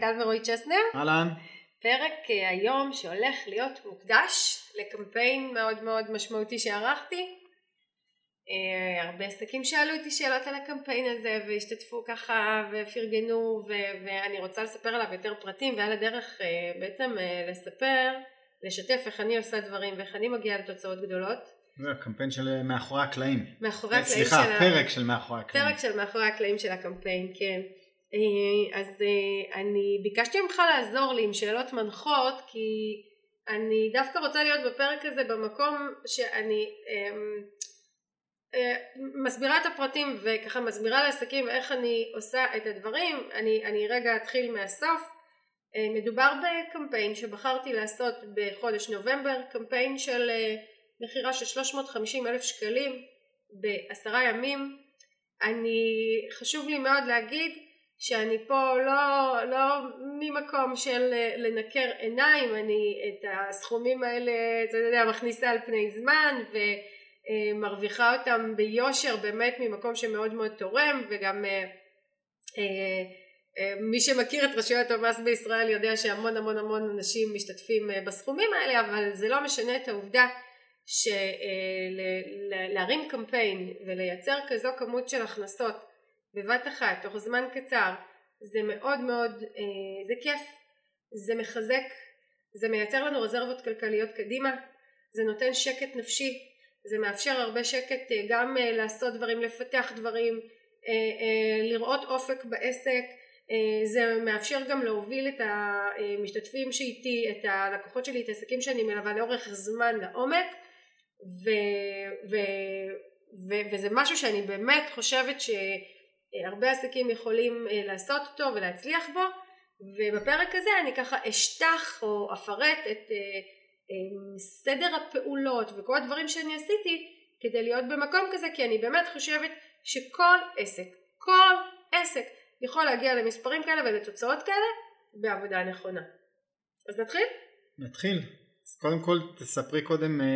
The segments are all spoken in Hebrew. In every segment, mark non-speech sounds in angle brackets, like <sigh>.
טל ורועי צ'סנר. אהלן. פרק אה, היום שהולך להיות מוקדש לקמפיין מאוד מאוד משמעותי שערכתי. אה, הרבה עסקים שאלו אותי שאלות על הקמפיין הזה והשתתפו ככה ופרגנו ו- ואני רוצה לספר עליו יותר פרטים ועל הדרך אה, בעצם לספר, לשתף איך אני עושה דברים ואיך אני מגיעה לתוצאות גדולות. זה הקמפיין של מאחורי הקלעים. מאחורי הקלעים של... סליחה, פרק של מאחורי הקלעים. פרק של מאחורי הקלעים של הקמפיין, כן. אה, אז אה, אני ביקשתי ממך לעזור לי עם שאלות מנחות כי אני דווקא רוצה להיות בפרק הזה במקום שאני אמ, אה, מסבירה את הפרטים וככה מסבירה לעסקים איך אני עושה את הדברים. אני, אני רגע אתחיל מהסוף. מדובר בקמפיין שבחרתי לעשות בחודש נובמבר קמפיין של מכירה של 350 אלף שקלים בעשרה ימים. אני חשוב לי מאוד להגיד שאני פה לא, לא ממקום של אה, לנקר עיניים, אני את הסכומים האלה, אתה יודע, מכניסה על פני זמן ומרוויחה אותם ביושר באמת ממקום שמאוד מאוד תורם וגם אה, אה, מי שמכיר את רשויות המס בישראל יודע שהמון המון המון אנשים משתתפים בסכומים האלה אבל זה לא משנה את העובדה שלהרים קמפיין ולייצר כזו כמות של הכנסות בבת אחת תוך זמן קצר זה מאוד מאוד אה, זה כיף זה מחזק זה מייצר לנו רזרבות כלכליות קדימה זה נותן שקט נפשי זה מאפשר הרבה שקט אה, גם אה, לעשות דברים לפתח דברים לראות אופק בעסק זה מאפשר גם להוביל את המשתתפים שאיתי את הלקוחות שלי את העסקים שאני מלווה לאורך זמן לעומק ו, ו, ו, וזה משהו שאני באמת חושבת ש אה, הרבה עסקים יכולים אה, לעשות אותו ולהצליח בו ובפרק הזה אני ככה אשטח או אפרט את אה, סדר הפעולות וכל הדברים שאני עשיתי כדי להיות במקום כזה כי אני באמת חושבת שכל עסק, כל עסק יכול להגיע למספרים כאלה ולתוצאות כאלה בעבודה נכונה. אז נתחיל? נתחיל. אז קודם כל תספרי קודם אה,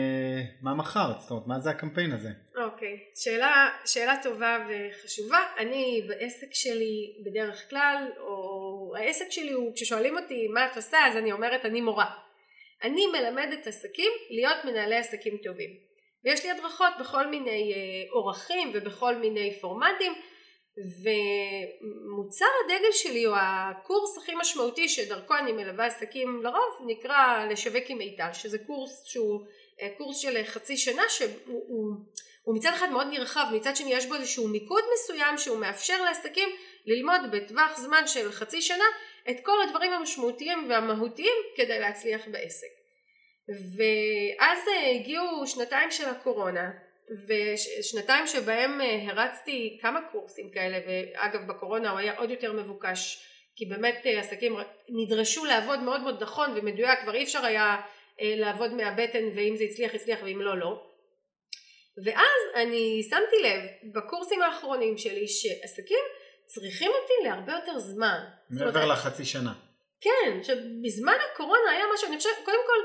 מה מכרת, זאת אומרת מה זה הקמפיין הזה. אוקיי, שאלה, שאלה טובה וחשובה. אני בעסק שלי בדרך כלל, או העסק שלי הוא כששואלים אותי מה את עושה אז אני אומרת אני מורה. אני מלמדת עסקים להיות מנהלי עסקים טובים. ויש לי הדרכות בכל מיני אה, אורחים ובכל מיני פורמטים ומוצר הדגל שלי או הקורס הכי משמעותי שדרכו אני מלווה עסקים לרוב נקרא לשווק עם מיטל שזה קורס שהוא אה, קורס של חצי שנה שהוא הוא, הוא מצד אחד מאוד נרחב מצד שני יש בו איזשהו מיקוד מסוים שהוא מאפשר לעסקים ללמוד בטווח זמן של חצי שנה את כל הדברים המשמעותיים והמהותיים כדי להצליח בעסק. ואז אה, הגיעו שנתיים של הקורונה ושנתיים שבהם אה, הרצתי כמה קורסים כאלה ואגב בקורונה הוא היה עוד יותר מבוקש כי באמת אה, עסקים נדרשו לעבוד מאוד מאוד נכון ומדויק כבר אי אפשר היה אה, לעבוד מהבטן ואם זה הצליח הצליח ואם לא לא. ואז אני שמתי לב בקורסים האחרונים שלי שעסקים צריכים אותי להרבה יותר זמן. מעבר לחצי שנה. כן שבזמן הקורונה היה משהו אני חושבת קודם כל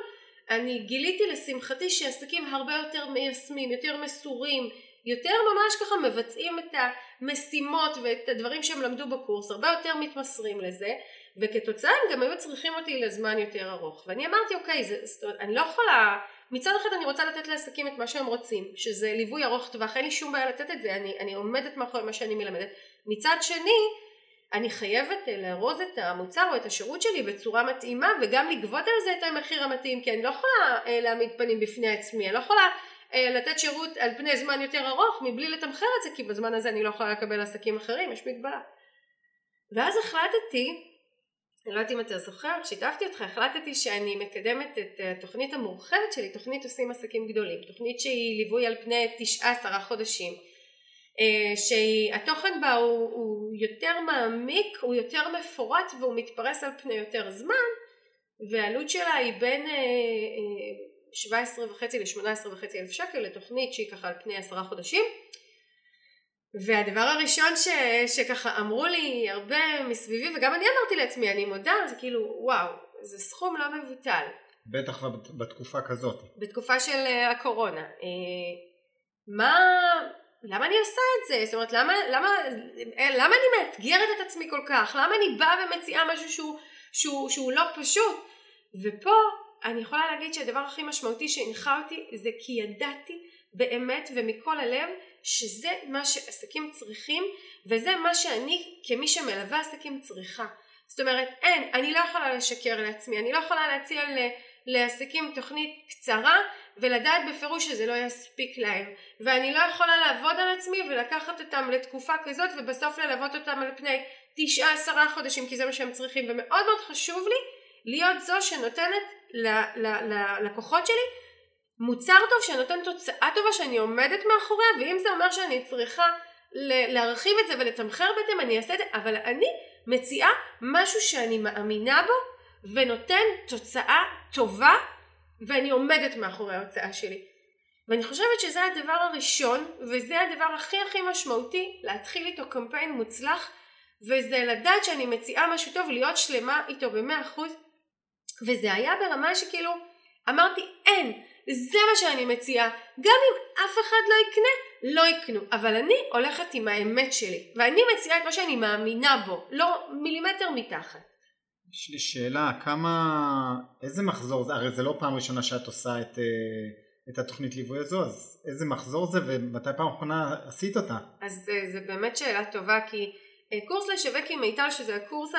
אני גיליתי לשמחתי שעסקים הרבה יותר מיישמים, יותר מסורים, יותר ממש ככה מבצעים את המשימות ואת הדברים שהם למדו בקורס, הרבה יותר מתמסרים לזה, וכתוצאה הם גם היו צריכים אותי לזמן יותר ארוך. ואני אמרתי, אוקיי, זה, אני לא יכולה, מצד אחד אני רוצה לתת לעסקים את מה שהם רוצים, שזה ליווי ארוך טווח, אין לי שום בעיה לתת את זה, אני, אני עומדת מאחורי מה שאני מלמדת. מצד שני, אני חייבת אה, לארוז את המוצר או את השירות שלי בצורה מתאימה וגם לגבות על זה את המחיר המתאים כי אני לא יכולה אה, להעמיד פנים בפני עצמי, אני לא יכולה אה, לתת שירות על פני זמן יותר ארוך מבלי לתמחר את זה כי בזמן הזה אני לא יכולה לקבל עסקים אחרים, יש מגבלה. ואז החלטתי, אני לא יודעת אם אתה זוכר, שיתפתי אותך, החלטתי שאני מקדמת את התוכנית המורחבת שלי, תוכנית עושים עסקים גדולים, תוכנית שהיא ליווי על פני תשעה עשרה חודשים שהתוכן בה הוא, הוא יותר מעמיק, הוא יותר מפורט והוא מתפרס על פני יותר זמן והעלות שלה היא בין 17 אה, אה, וחצי ל-18 וחצי אלף שקל לתוכנית שהיא ככה על פני עשרה חודשים. והדבר הראשון ש, שככה אמרו לי הרבה מסביבי וגם אני אמרתי לעצמי אני מודה זה כאילו וואו זה סכום לא מבוטל. בטח בתקופה כזאת. בתקופה של הקורונה. מה למה אני עושה את זה? זאת אומרת, למה, למה, למה אני מאתגרת את עצמי כל כך? למה אני באה ומציעה משהו שהוא שהוא, שהוא לא פשוט ופה אני יכולה להגיד שהדבר הכי משמעותי שהנחה אותי זה כי ידעתי באמת ומכל הלב שזה מה שעסקים צריכים וזה מה שאני כמי שמלווה עסקים צריכה זאת אומרת אין אני לא יכולה לשקר לעצמי אני לא יכולה להציע לעסקים תוכנית קצרה ולדעת בפירוש שזה לא יספיק להם. ואני לא יכולה לעבוד על עצמי ולקחת אותם לתקופה כזאת ובסוף ללוות אותם על פני תשעה עשרה חודשים כי זה מה שהם צריכים. ומאוד מאוד חשוב לי להיות זו שנותנת ללקוחות שלי מוצר טוב שנותן תוצאה טובה שאני עומדת מאחוריה ואם זה אומר שאני צריכה להרחיב את זה ולתמחר בהתאם אני אעשה את זה. אבל אני מציעה משהו שאני מאמינה בו ונותן תוצאה טובה ואני עומדת מאחורי ההוצאה שלי. ואני חושבת שזה הדבר הראשון וזה הדבר הכי הכי משמעותי להתחיל איתו קמפיין מוצלח וזה לדעת שאני מציעה משהו טוב להיות שלמה איתו במאה אחוז. וזה היה ברמה שכאילו אמרתי אין זה מה שאני מציעה. גם אם אף אחד לא יקנה לא יקנו. אבל אני הולכת עם האמת שלי ואני מציעה את מה שאני מאמינה בו לא מילימטר מתחת יש לי שאלה כמה איזה מחזור זה הרי זה לא פעם ראשונה שאת עושה את, אה, את התוכנית ליווי הזו אז איזה מחזור זה ומתי פעם אחרונה עשית אותה? אז זה, זה באמת שאלה טובה כי אה, קורס לשווק עם מיטל שזה הקורס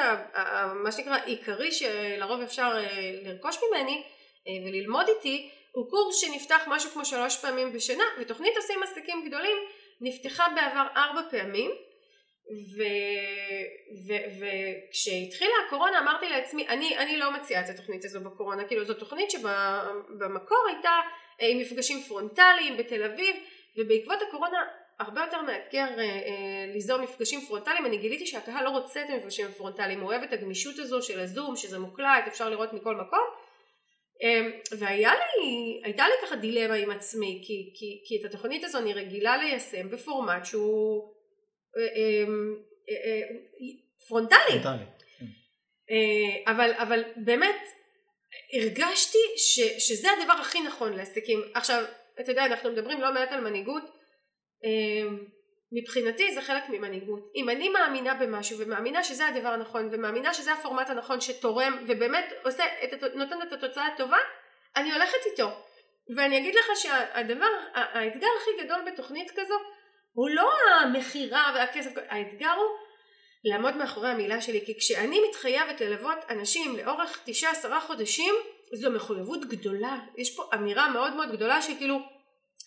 מה שנקרא עיקרי שלרוב אפשר אה, לרכוש ממני אה, וללמוד איתי הוא קורס שנפתח משהו כמו שלוש פעמים בשנה ותוכנית עושים עסקים גדולים נפתחה בעבר ארבע פעמים וכשהתחילה הקורונה אמרתי לעצמי אני, אני לא מציעה את התוכנית הזו בקורונה. כאילו זו תוכנית שבמקור הייתה עם מפגשים פרונטליים בתל אביב ובעקבות הקורונה הרבה יותר מאתגר אה, אה, ליזום מפגשים פרונטליים. אני גיליתי שהקהל לא רוצה את המפגשים הפרונטליים הוא אוהב את הגמישות הזו של הזום שזה מוקלט אפשר לראות מכל מקום. אה, והייתה לי, לי ככה דילמה עם עצמי כי, כי, כי את התוכנית הזו אני רגילה ליישם בפורמט שהוא אה, אה, אה, פרונטלי, פרונטלי. כן. אה, אבל, אבל באמת הרגשתי ש, שזה הדבר הכי נכון לעסקים עכשיו אתה יודע אנחנו מדברים לא מעט על מנהיגות מבחינתי זה חלק ממנהיגות אם אני מאמינה במשהו ומאמינה שזה הדבר הנכון ומאמינה שזה הפורמט הנכון שתורם ובאמת עושה את, נותן את התוצאה הטובה אני הולכת איתו ואני אגיד לך שהדבר האתגר הכי גדול בתוכנית כזו הוא לא המכירה והכסף האתגר הוא לעמוד מאחורי המילה שלי כי כשאני מתחייבת ללוות אנשים לאורך תשעה עשרה חודשים זו מחויבות גדולה. יש פה אמירה מאוד מאוד גדולה שכאילו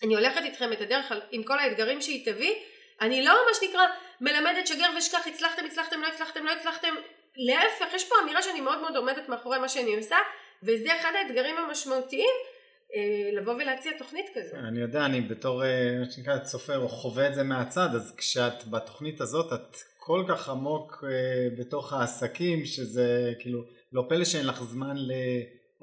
אני הולכת איתכם את הדרך עם כל האתגרים שהיא תביא אני לא מה שנקרא מלמדת שגר ושכח הצלחתם הצלחתם לא הצלחתם לא הצלחתם. להפך יש פה אמירה שאני מאוד מאוד עומדת מאחורי מה שאני עושה וזה אחד האתגרים המשמעותיים לבוא ולהציע תוכנית כזו. אני יודע, אני בתור אה, מה שנקרא צופה או חווה את זה מהצד, אז כשאת בתוכנית הזאת את כל כך עמוק אה, בתוך העסקים שזה כאילו לא פלא שאין לך זמן ל...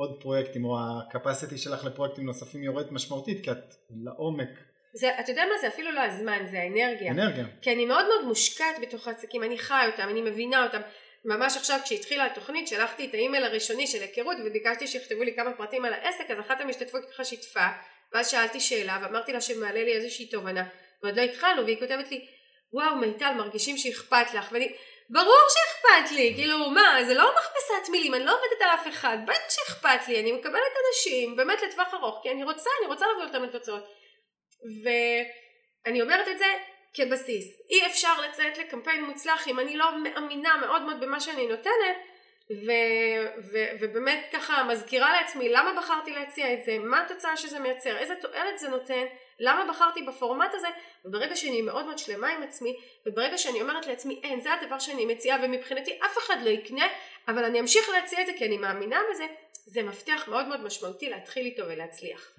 עוד פרויקטים או הקפסיטי שלך לפרויקטים נוספים יורד משמעותית כי את לעומק. זה, אתה יודע מה זה אפילו לא הזמן זה האנרגיה. אנרגיה. כי אני מאוד מאוד מושקעת בתוך העסקים אני חיה אותם אני מבינה אותם ממש עכשיו כשהתחילה התוכנית שלחתי את האימייל הראשוני של היכרות וביקשתי שיכתבו לי כמה פרטים על העסק אז אחת המשתתפות ככה שיתפה ואז שאלתי שאלה ואמרתי לה שמעלה לי איזושהי תובנה ועוד לא התחלנו והיא כותבת לי וואו מיטל מרגישים שאכפת לך ואני ברור שאכפת לי, כאילו מה, זה לא מכבסת מילים, אני לא עובדת על אף אחד, בטח שאכפת לי, אני מקבלת אנשים באמת לטווח ארוך, כי אני רוצה, אני רוצה להביא אותם לתוצאות. ואני אומרת את זה כבסיס. אי אפשר לציית לקמפיין מוצלח אם אני לא מאמינה מאוד מאוד במה שאני נותנת, ו, ו, ובאמת ככה מזכירה לעצמי למה בחרתי להציע את זה, מה התוצאה שזה מייצר, איזה תועלת זה נותן, למה בחרתי בפורמט הזה, וברגע שאני מאוד מאוד שלמה עם עצמי, וברגע שאני אומרת לעצמי אין זה הדבר שאני מציעה ומבחינתי אף אחד לא יקנה, אבל אני אמשיך להציע את זה כי אני מאמינה בזה, זה מפתח מאוד מאוד משמעותי להתחיל איתו ולהצליח.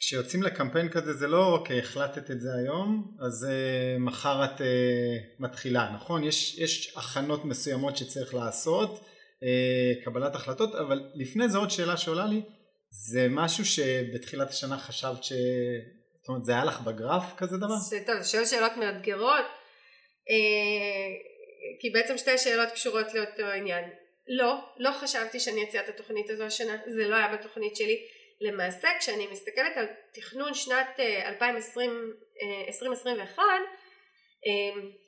כשיוצאים לקמפיין כזה זה לא אוקיי החלטת את זה היום אז uh, מחר את uh, מתחילה נכון יש, יש הכנות מסוימות שצריך לעשות uh, קבלת החלטות אבל לפני זה עוד שאלה שעולה לי זה משהו שבתחילת השנה חשבת ש... זאת אומרת זה היה לך בגרף כזה דבר? זה טוב, שואל שאלות מאתגרות אה, כי בעצם שתי שאלות קשורות לאותו עניין. לא, לא חשבתי שאני אציע את התוכנית הזו השנה, זה לא היה בתוכנית שלי. למעשה כשאני מסתכלת על תכנון שנת 2020, אה, 2021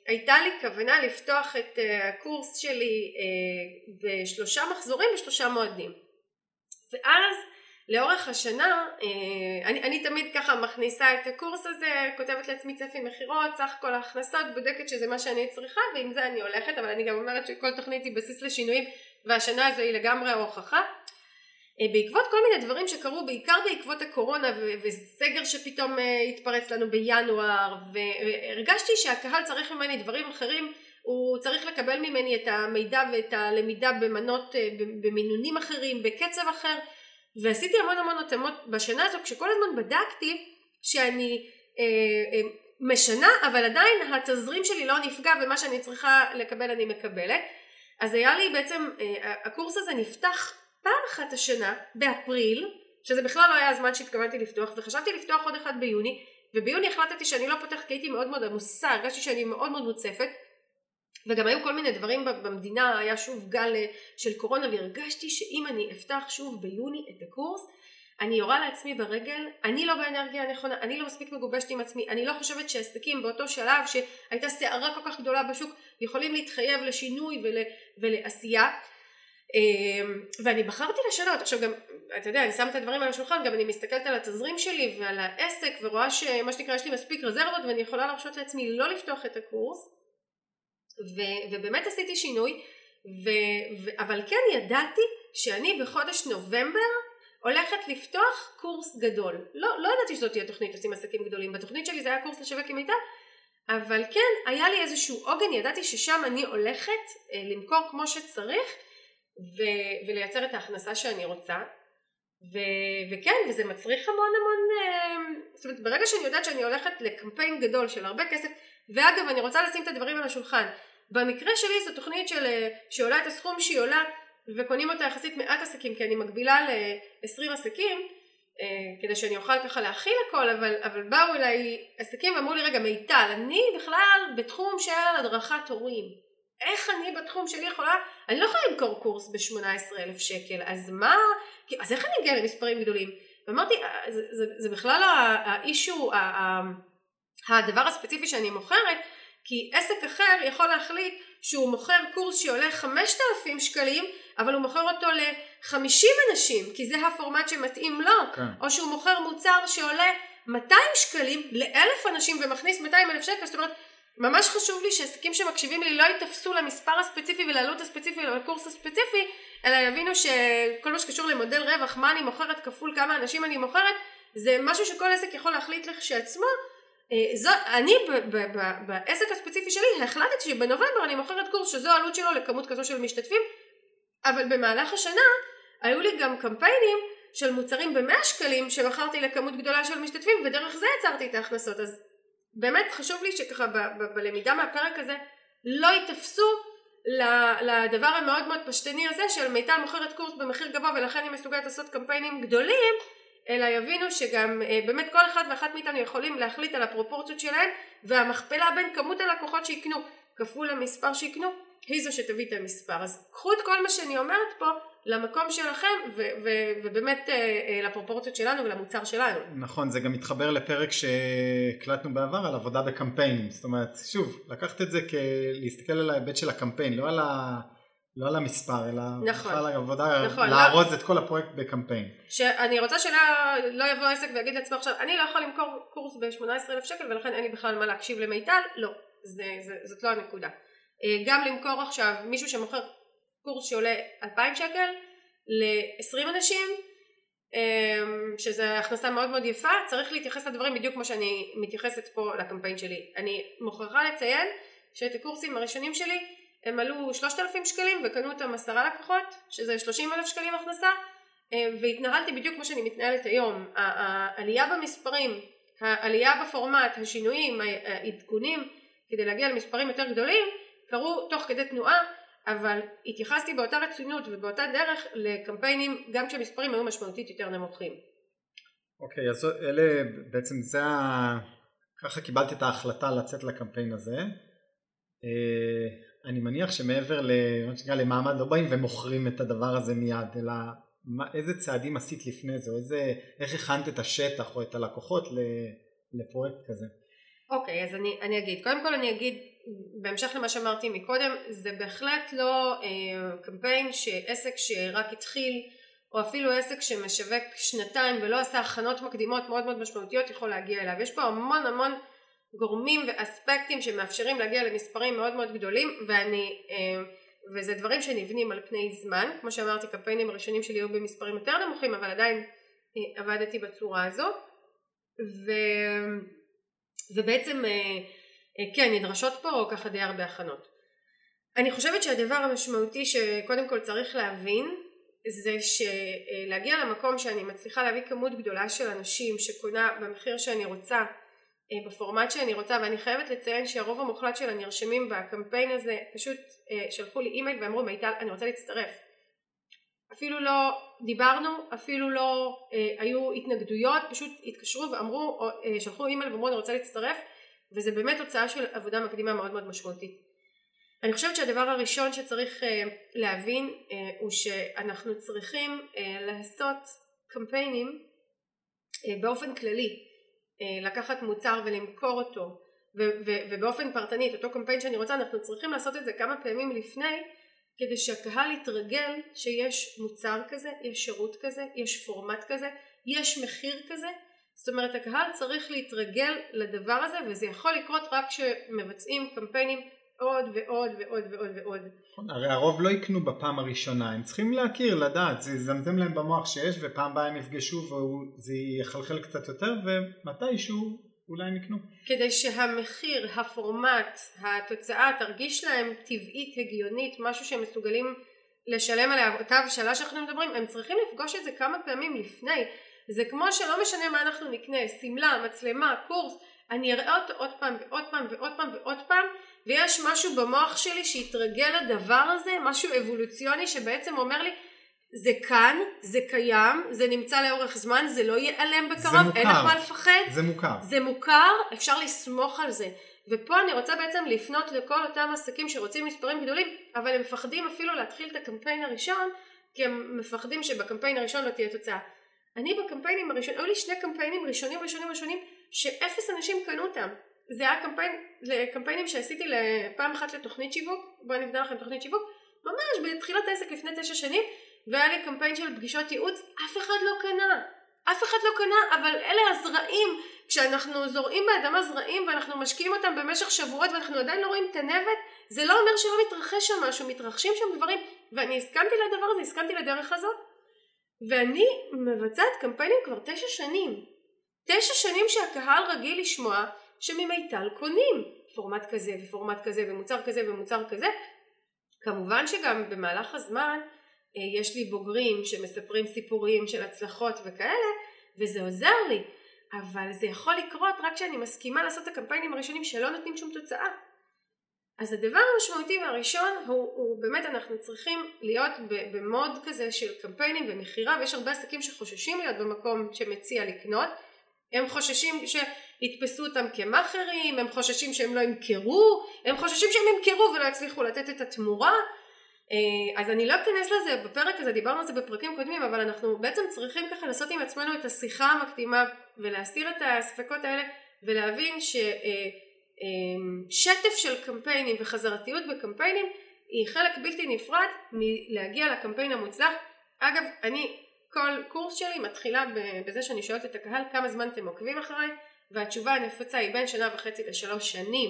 הייתה לי כוונה לפתוח את הקורס שלי בשלושה מחזורים בשלושה מועדים. ואז לאורך השנה אני, אני תמיד ככה מכניסה את הקורס הזה כותבת לעצמי צפי מכירות סך כל ההכנסות בודקת שזה מה שאני צריכה ועם זה אני הולכת אבל אני גם אומרת שכל תוכנית היא בסיס לשינויים והשנה הזו היא לגמרי ההוכחה. אה, בעקבות כל מיני דברים שקרו בעיקר בעקבות הקורונה וסגר שפתאום אה, התפרץ לנו בינואר והרגשתי שהקהל צריך ממני דברים אחרים הוא צריך לקבל ממני את המידע ואת הלמידה במנות אה, במינונים אחרים בקצב אחר ועשיתי המון המון התאמות בשנה הזו כשכל הזמן בדקתי שאני אה, אה, משנה אבל עדיין התזרים שלי לא נפגע ומה שאני צריכה לקבל אני מקבלת. אז היה לי בעצם אה, הקורס הזה נפתח פעם אחת השנה באפריל שזה בכלל לא היה הזמן שהתכוונתי לפתוח וחשבתי לפתוח עוד אחד ביוני וביוני החלטתי שאני לא פותחת כי הייתי מאוד מאוד עמוסה הרגשתי שאני מאוד מאוד מוצפת וגם היו כל מיני דברים במדינה היה שוב גל אה, של קורונה והרגשתי שאם אני אפתח שוב ביוני את הקורס אני יורה לעצמי ברגל, אני לא באנרגיה הנכונה, אני לא מספיק מגובשת עם עצמי, אני לא חושבת שעסקים באותו שלב שהייתה סערה כל כך גדולה בשוק יכולים להתחייב לשינוי ול, ולעשייה ואני בחרתי לשנות. עכשיו גם אתה יודע אני שמה את הדברים על השולחן גם אני מסתכלת על התזרים שלי ועל העסק ורואה שמה שנקרא יש לי מספיק רזרבות ואני יכולה להרשות לעצמי לא לפתוח את הקורס. ו, ובאמת עשיתי שינוי ו, ו, אבל כן ידעתי שאני בחודש נובמבר הולכת לפתוח קורס גדול. לא, לא ידעתי שזאת תהיה תוכנית עושים עסקים גדולים. בתוכנית שלי זה היה קורס לשווק עם מיטה אבל כן היה לי איזשהו עוגן ידעתי ששם אני הולכת אה, למכור כמו שצריך ו- ולייצר את ההכנסה שאני רוצה ו- וכן וזה מצריך המון המון אה, זאת אומרת ברגע שאני יודעת שאני הולכת לקמפיין גדול של הרבה כסף ואגב אני רוצה לשים את הדברים על השולחן במקרה שלי זו תוכנית של, אה, שעולה את הסכום שהיא עולה וקונים אותה יחסית מעט עסקים כי אני מגבילה ל-20 עסקים אה, כדי שאני אוכל ככה להכיל הכל אבל, אבל באו אליי עסקים ואמרו לי רגע מיטל אני בכלל בתחום של הדרכת הורים איך אני בתחום שלי יכולה, אני לא יכולה למכור קורס ב-18 אלף שקל, אז מה, אז איך אני אגיע למספרים גדולים? ואמרתי, אה, זה, זה, זה בכלל האישו, הדבר הספציפי שאני מוכרת, כי עסק אחר יכול להחליט שהוא מוכר קורס שעולה 5,000 שקלים, אבל הוא מוכר אותו ל-50 אנשים, כי זה הפורמט שמתאים לו, כן. או שהוא מוכר מוצר שעולה 200 שקלים לאלף אנשים ומכניס 200 אלף שקל, זאת אומרת ממש חשוב לי שעסקים שמקשיבים לי לא ייתפסו למספר הספציפי ולעלות הספציפי ולקורס הספציפי אלא יבינו שכל מה שקשור למודל רווח מה אני מוכרת כפול כמה אנשים אני מוכרת זה משהו שכל עסק יכול להחליט לכשעצמו. אה, זו, אני ב, ב, ב, בעסק הספציפי שלי החלטתי שבנובמבר אני מוכרת קורס שזו העלות שלו לכמות כזו של משתתפים אבל במהלך השנה היו לי גם קמפיינים של מוצרים במאה שקלים שמכרתי לכמות גדולה של משתתפים ודרך זה יצרתי את ההכנסות. אז באמת חשוב לי שככה ב- ב- בלמידה מהפרק הזה לא ייתפסו לדבר המאוד מאוד פשטני הזה של מיטל מוכרת קורס במחיר גבוה ולכן היא מסוגלת לעשות קמפיינים גדולים אלא יבינו שגם אה, באמת כל אחד ואחת מאיתנו יכולים להחליט על הפרופורציות שלהם והמכפלה בין כמות הלקוחות שיקנו כפול המספר שיקנו היא זו שתביא את המספר. אז קחו את כל מה שאני אומרת פה למקום שלכם ו- ו- ובאמת אה, אה, לפרופורציות שלנו ולמוצר שלנו. נכון זה גם מתחבר לפרק שהקלטנו בעבר על עבודה בקמפיינים זאת אומרת שוב לקחת את זה כלהסתכל על ההיבט של הקמפיין לא על, ה- לא על המספר אלא נכון, על העבודה נכון, לארוז לא... את כל הפרויקט בקמפיין. שאני רוצה שלא לא יבוא עסק ויגיד לעצמו עכשיו אני לא יכול למכור קורס ב-18,000 שקל ולכן אין לי בכלל מה להקשיב למיטל לא זה, זה, זאת לא הנקודה. אה, גם למכור עכשיו מישהו שמוכר קורס שעולה 2,000 שקל ל-20 אנשים אמ, שזה הכנסה מאוד מאוד יפה. צריך להתייחס לדברים בדיוק כמו שאני מתייחסת פה לקמפיין שלי. אני מוכרחה לציין שאת הקורסים הראשונים שלי הם עלו 3,000 שקלים וקנו אותם עשרה לקוחות שזה 30 אלף שקלים הכנסה. אמ, והתנהלתי בדיוק כמו שאני מתנהלת היום. העלייה במספרים העלייה בפורמט השינויים העדכונים כדי להגיע למספרים יותר גדולים קרו תוך כדי תנועה אבל התייחסתי באותה רצינות ובאותה דרך לקמפיינים גם כשהמספרים היו משמעותית יותר נמוכים. אוקיי okay, אז אלה בעצם זה ה... ככה קיבלתי את ההחלטה לצאת לקמפיין הזה. אה, אני מניח שמעבר למעמד לא באים ומוכרים את הדבר הזה מיד אלא מה, איזה צעדים עשית לפני זה או איזה, איך הכנת את השטח או את הלקוחות לפרויקט כזה. אוקיי, אז אני, אני אגיד. קודם כל אני אגיד, בהמשך למה שאמרתי מקודם, זה בהחלט לא אה, קמפיין שעסק שרק התחיל, או אפילו עסק שמשווק שנתיים ולא עשה הכנות מקדימות מאוד מאוד משמעותיות יכול להגיע אליו. יש פה המון המון גורמים ואספקטים שמאפשרים להגיע למספרים מאוד מאוד גדולים, ואני... אה, וזה דברים שנבנים על פני זמן, כמו שאמרתי קמפיינים הראשונים שלי היו במספרים יותר נמוכים אבל עדיין אה, עבדתי בצורה הזאת ו... ובעצם אה, כן נדרשות פה ככה די הרבה הכנות. אני חושבת שהדבר המשמעותי שקודם כל צריך להבין זה שלהגיע למקום שאני מצליחה להביא כמות גדולה של אנשים שקונה במחיר שאני רוצה אה, בפורמט שאני רוצה ואני חייבת לציין שהרוב המוחלט של הנרשמים בקמפיין הזה פשוט אה, שלחו לי אימייל ואמרו מיטל אני רוצה להצטרף אפילו לא דיברנו אפילו לא אה, היו התנגדויות פשוט התקשרו ואמרו אה, שלחו אימייל ואמרו אני רוצה להצטרף וזה באמת תוצאה של עבודה מקדימה מאוד מאוד משמעותית. אני חושבת שהדבר הראשון שצריך אה, להבין אה, הוא שאנחנו צריכים אה, לעשות קמפיינים באופן כללי לקחת מוצר ולמכור אותו ובאופן פרטני את אותו קמפיין שאני רוצה אנחנו צריכים לעשות את זה כמה פעמים לפני כדי שהקהל יתרגל שיש מוצר כזה, יש שירות כזה, יש פורמט כזה, יש מחיר כזה זאת אומרת הקהל צריך להתרגל לדבר הזה וזה יכול לקרות רק כשמבצעים קמפיינים עוד ועוד ועוד ועוד ועוד. נכון, הרי הרוב לא יקנו בפעם הראשונה, הם צריכים להכיר, לדעת, זה יזמזם להם במוח שיש ופעם הבאה הם יפגשו וזה יחלחל קצת יותר ומתישהו אולי הם יקנו. כדי שהמחיר, הפורמט, התוצאה תרגיש להם טבעית, הגיונית, משהו שהם מסוגלים לשלם עליה, אותה הבשלה שאנחנו מדברים, הם צריכים לפגוש את זה כמה פעמים לפני. זה כמו שלא משנה מה אנחנו נקנה, שמלה, מצלמה, קורס, אני אראה אותו עוד פעם ועוד פעם ועוד פעם ועוד פעם ויש משהו במוח שלי שהתרגל לדבר הזה, משהו אבולוציוני שבעצם אומר לי זה כאן, זה קיים, זה נמצא לאורך זמן, זה לא ייעלם בקרוב, אין לך מה לפחד. זה מוכר. זה מוכר, אפשר לסמוך על זה. ופה אני רוצה בעצם לפנות לכל אותם עסקים שרוצים מספרים גדולים, אבל הם מפחדים אפילו להתחיל את הקמפיין הראשון, כי הם מפחדים שבקמפיין הראשון לא תהיה תוצאה. אני בקמפיינים הראשונים, היו לי שני קמפיינים ראשונים ראשונים ראשונים, שאפס אנשים קנו אותם. זה היה קמפיין, קמפיינים שעשיתי פעם אחת לתוכנית שיווק, בואו נבנה לכם תוכנית שיווק, ממש בתחילת העסק לפני תשע שנים, והיה לי קמפיין של פגישות ייעוץ, אף אחד לא קנה. אף אחד לא קנה, אבל אלה הזרעים, כשאנחנו זורעים באדמה זרעים ואנחנו משקיעים אותם במשך שבועות ואנחנו עדיין לא רואים את הנבט, זה לא אומר שלא מתרחש שם משהו, מתרחשים שם דברים, ואני הסכמתי לדבר הזה, הסכמתי לדרך הזאת, ואני מבצעת קמפיינים כבר תשע שנים. תשע שנים שהקהל רגיל לשמוע שממיטל קונים פורמט כזה ופורמט כזה ומוצר כזה ומוצר כזה. כמובן שגם במהלך הזמן אה, יש לי בוגרים שמספרים סיפורים של הצלחות וכאלה וזה עוזר לי אבל זה יכול לקרות רק כשאני מסכימה לעשות את הקמפיינים הראשונים שלא נותנים שום תוצאה אז הדבר המשמעותי והראשון הוא, הוא באמת אנחנו צריכים להיות במוד כזה של קמפיינים ומכירה ויש הרבה עסקים שחוששים להיות במקום שמציע לקנות. הם חוששים שיתפסו אותם כמאכערים, הם חוששים שהם לא ימכרו, הם חוששים שהם ימכרו ולא יצליחו לתת את התמורה. אה, אז אני לא אכנס לזה בפרק הזה, דיברנו על זה בפרקים קודמים, אבל אנחנו בעצם צריכים ככה לעשות עם עצמנו את השיחה המקדימה ולהסיר את הספקות האלה ולהבין ששטף אה, של קמפיינים וחזרתיות בקמפיינים היא חלק בלתי נפרד מלהגיע לקמפיין המוצלח. אגב, אני כל קורס שלי מתחילה בזה שאני שואלת את הקהל כמה זמן אתם עוקבים אחריי והתשובה הנפוצה היא בין שנה וחצי לשלוש שנים.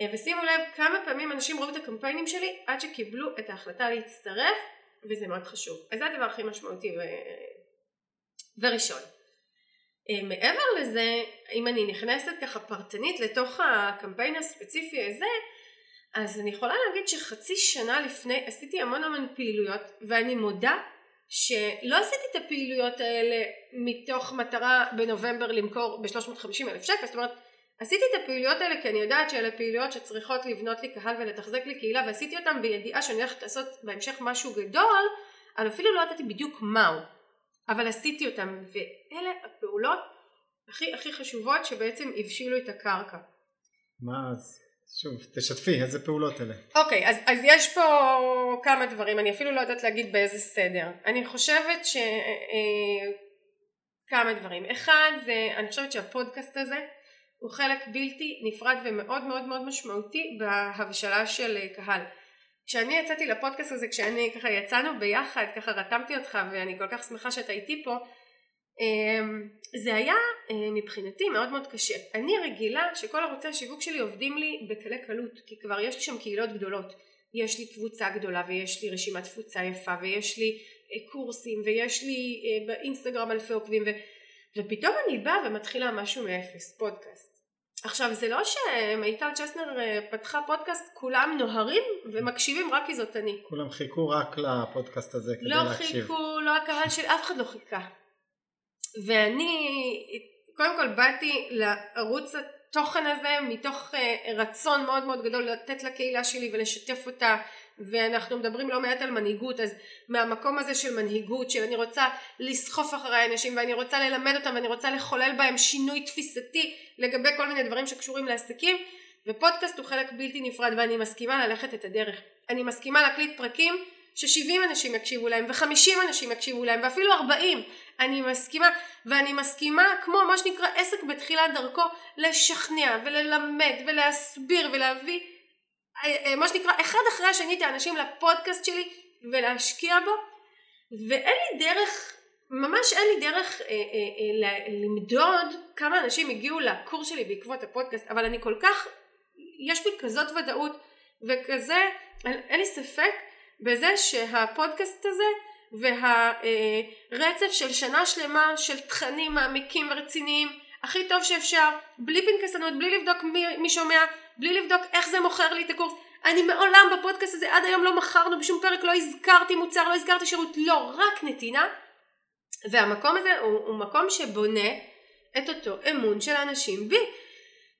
אה, ושימו לב כמה פעמים אנשים ראו את הקמפיינים שלי עד שקיבלו את ההחלטה להצטרף וזה מאוד חשוב. אז זה הדבר הכי משמעותי ו... וראשון מעבר לזה אם אני נכנסת ככה פרטנית לתוך הקמפיין הספציפי הזה אז אני יכולה להגיד שחצי שנה לפני עשיתי המון המון פעילויות ואני מודה שלא עשיתי את הפעילויות האלה מתוך מטרה בנובמבר למכור ב-350 אלף שקל, זאת אומרת עשיתי את הפעילויות האלה כי אני יודעת שאלה פעילויות שצריכות לבנות לי קהל ולתחזק לי קהילה ועשיתי אותן בידיעה שאני הולכת לעשות בהמשך משהו גדול, אבל אפילו לא ידעתי בדיוק מהו, אבל עשיתי אותן ואלה הפעולות הכי הכי חשובות שבעצם הבשילו את הקרקע. מה אז? שוב, תשתפי, איזה פעולות אלה? אוקיי, okay, אז, אז יש פה כמה דברים, אני אפילו לא יודעת להגיד באיזה סדר. אני חושבת ש... אה, כמה דברים. אחד זה, אני חושבת שהפודקאסט הזה הוא חלק בלתי נפרד ומאוד מאוד מאוד משמעותי בהבשלה של קהל. כשאני יצאתי לפודקאסט הזה, כשאני ככה יצאנו ביחד, ככה רתמתי אותך ואני כל כך שמחה שאתה איתי פה, אמ, זה היה אה, מבחינתי מאוד מאוד קשה. אני רגילה שכל ערוצי השיווק שלי עובדים לי בקלי קלות, כי כבר יש לי שם קהילות גדולות. יש לי קבוצה גדולה ויש לי רשימת תפוצה יפה ויש לי אה, קורסים ויש לי אה, באינסטגרם אלפי עוקבים ו... ופתאום אני באה ומתחילה משהו מאפס, פודקאסט. עכשיו זה לא שמיטל צ'סנר פתחה פודקאסט כולם נוהרים ומקשיבים רק כי זאת אני. כולם חיכו רק לפודקאסט הזה כדי לא להקשיב. לא חיכו, לא הקהל של אף אחד לא חיכה. ואני קודם כל באתי לערוץ התוכן הזה מתוך אה, רצון מאוד מאוד גדול לתת לקהילה שלי ולשתף אותה ואנחנו מדברים לא מעט על מנהיגות אז מהמקום הזה של מנהיגות של אני רוצה לסחוף אחרי אנשים ואני רוצה ללמד אותם ואני רוצה לחולל בהם שינוי תפיסתי לגבי כל מיני דברים שקשורים לעסקים ופודקאסט הוא חלק בלתי נפרד ואני מסכימה ללכת את הדרך. אני מסכימה להקליט פרקים ש-70 אנשים יקשיבו להם ו-50 אנשים יקשיבו להם ואפילו 40 אני מסכימה ואני מסכימה כמו מה שנקרא עסק בתחילת דרכו לשכנע וללמד ולהסביר ולהביא מה שנקרא אחד אחרי השני את האנשים לפודקאסט שלי ולהשקיע בו ואין לי דרך ממש אין לי דרך אה, אה, אה, למדוד כמה אנשים הגיעו לקורס שלי בעקבות הפודקאסט אבל אני כל כך יש בי כזאת ודאות וכזה אין, לי ספק בזה שהפודקאסט הזה והרצף של שנה שלמה של תכנים מעמיקים ורציניים הכי טוב שאפשר בלי פנקסנות בלי לבדוק מי, מי שומע בלי לבדוק איך זה מוכר לי את הקורס. אני מעולם בפודקאסט הזה עד היום לא מכרנו בשום פרק לא הזכרתי מוצר לא הזכרתי שירות לא רק נתינה. והמקום הזה הוא, הוא מקום שבונה את אותו אמון של האנשים בי.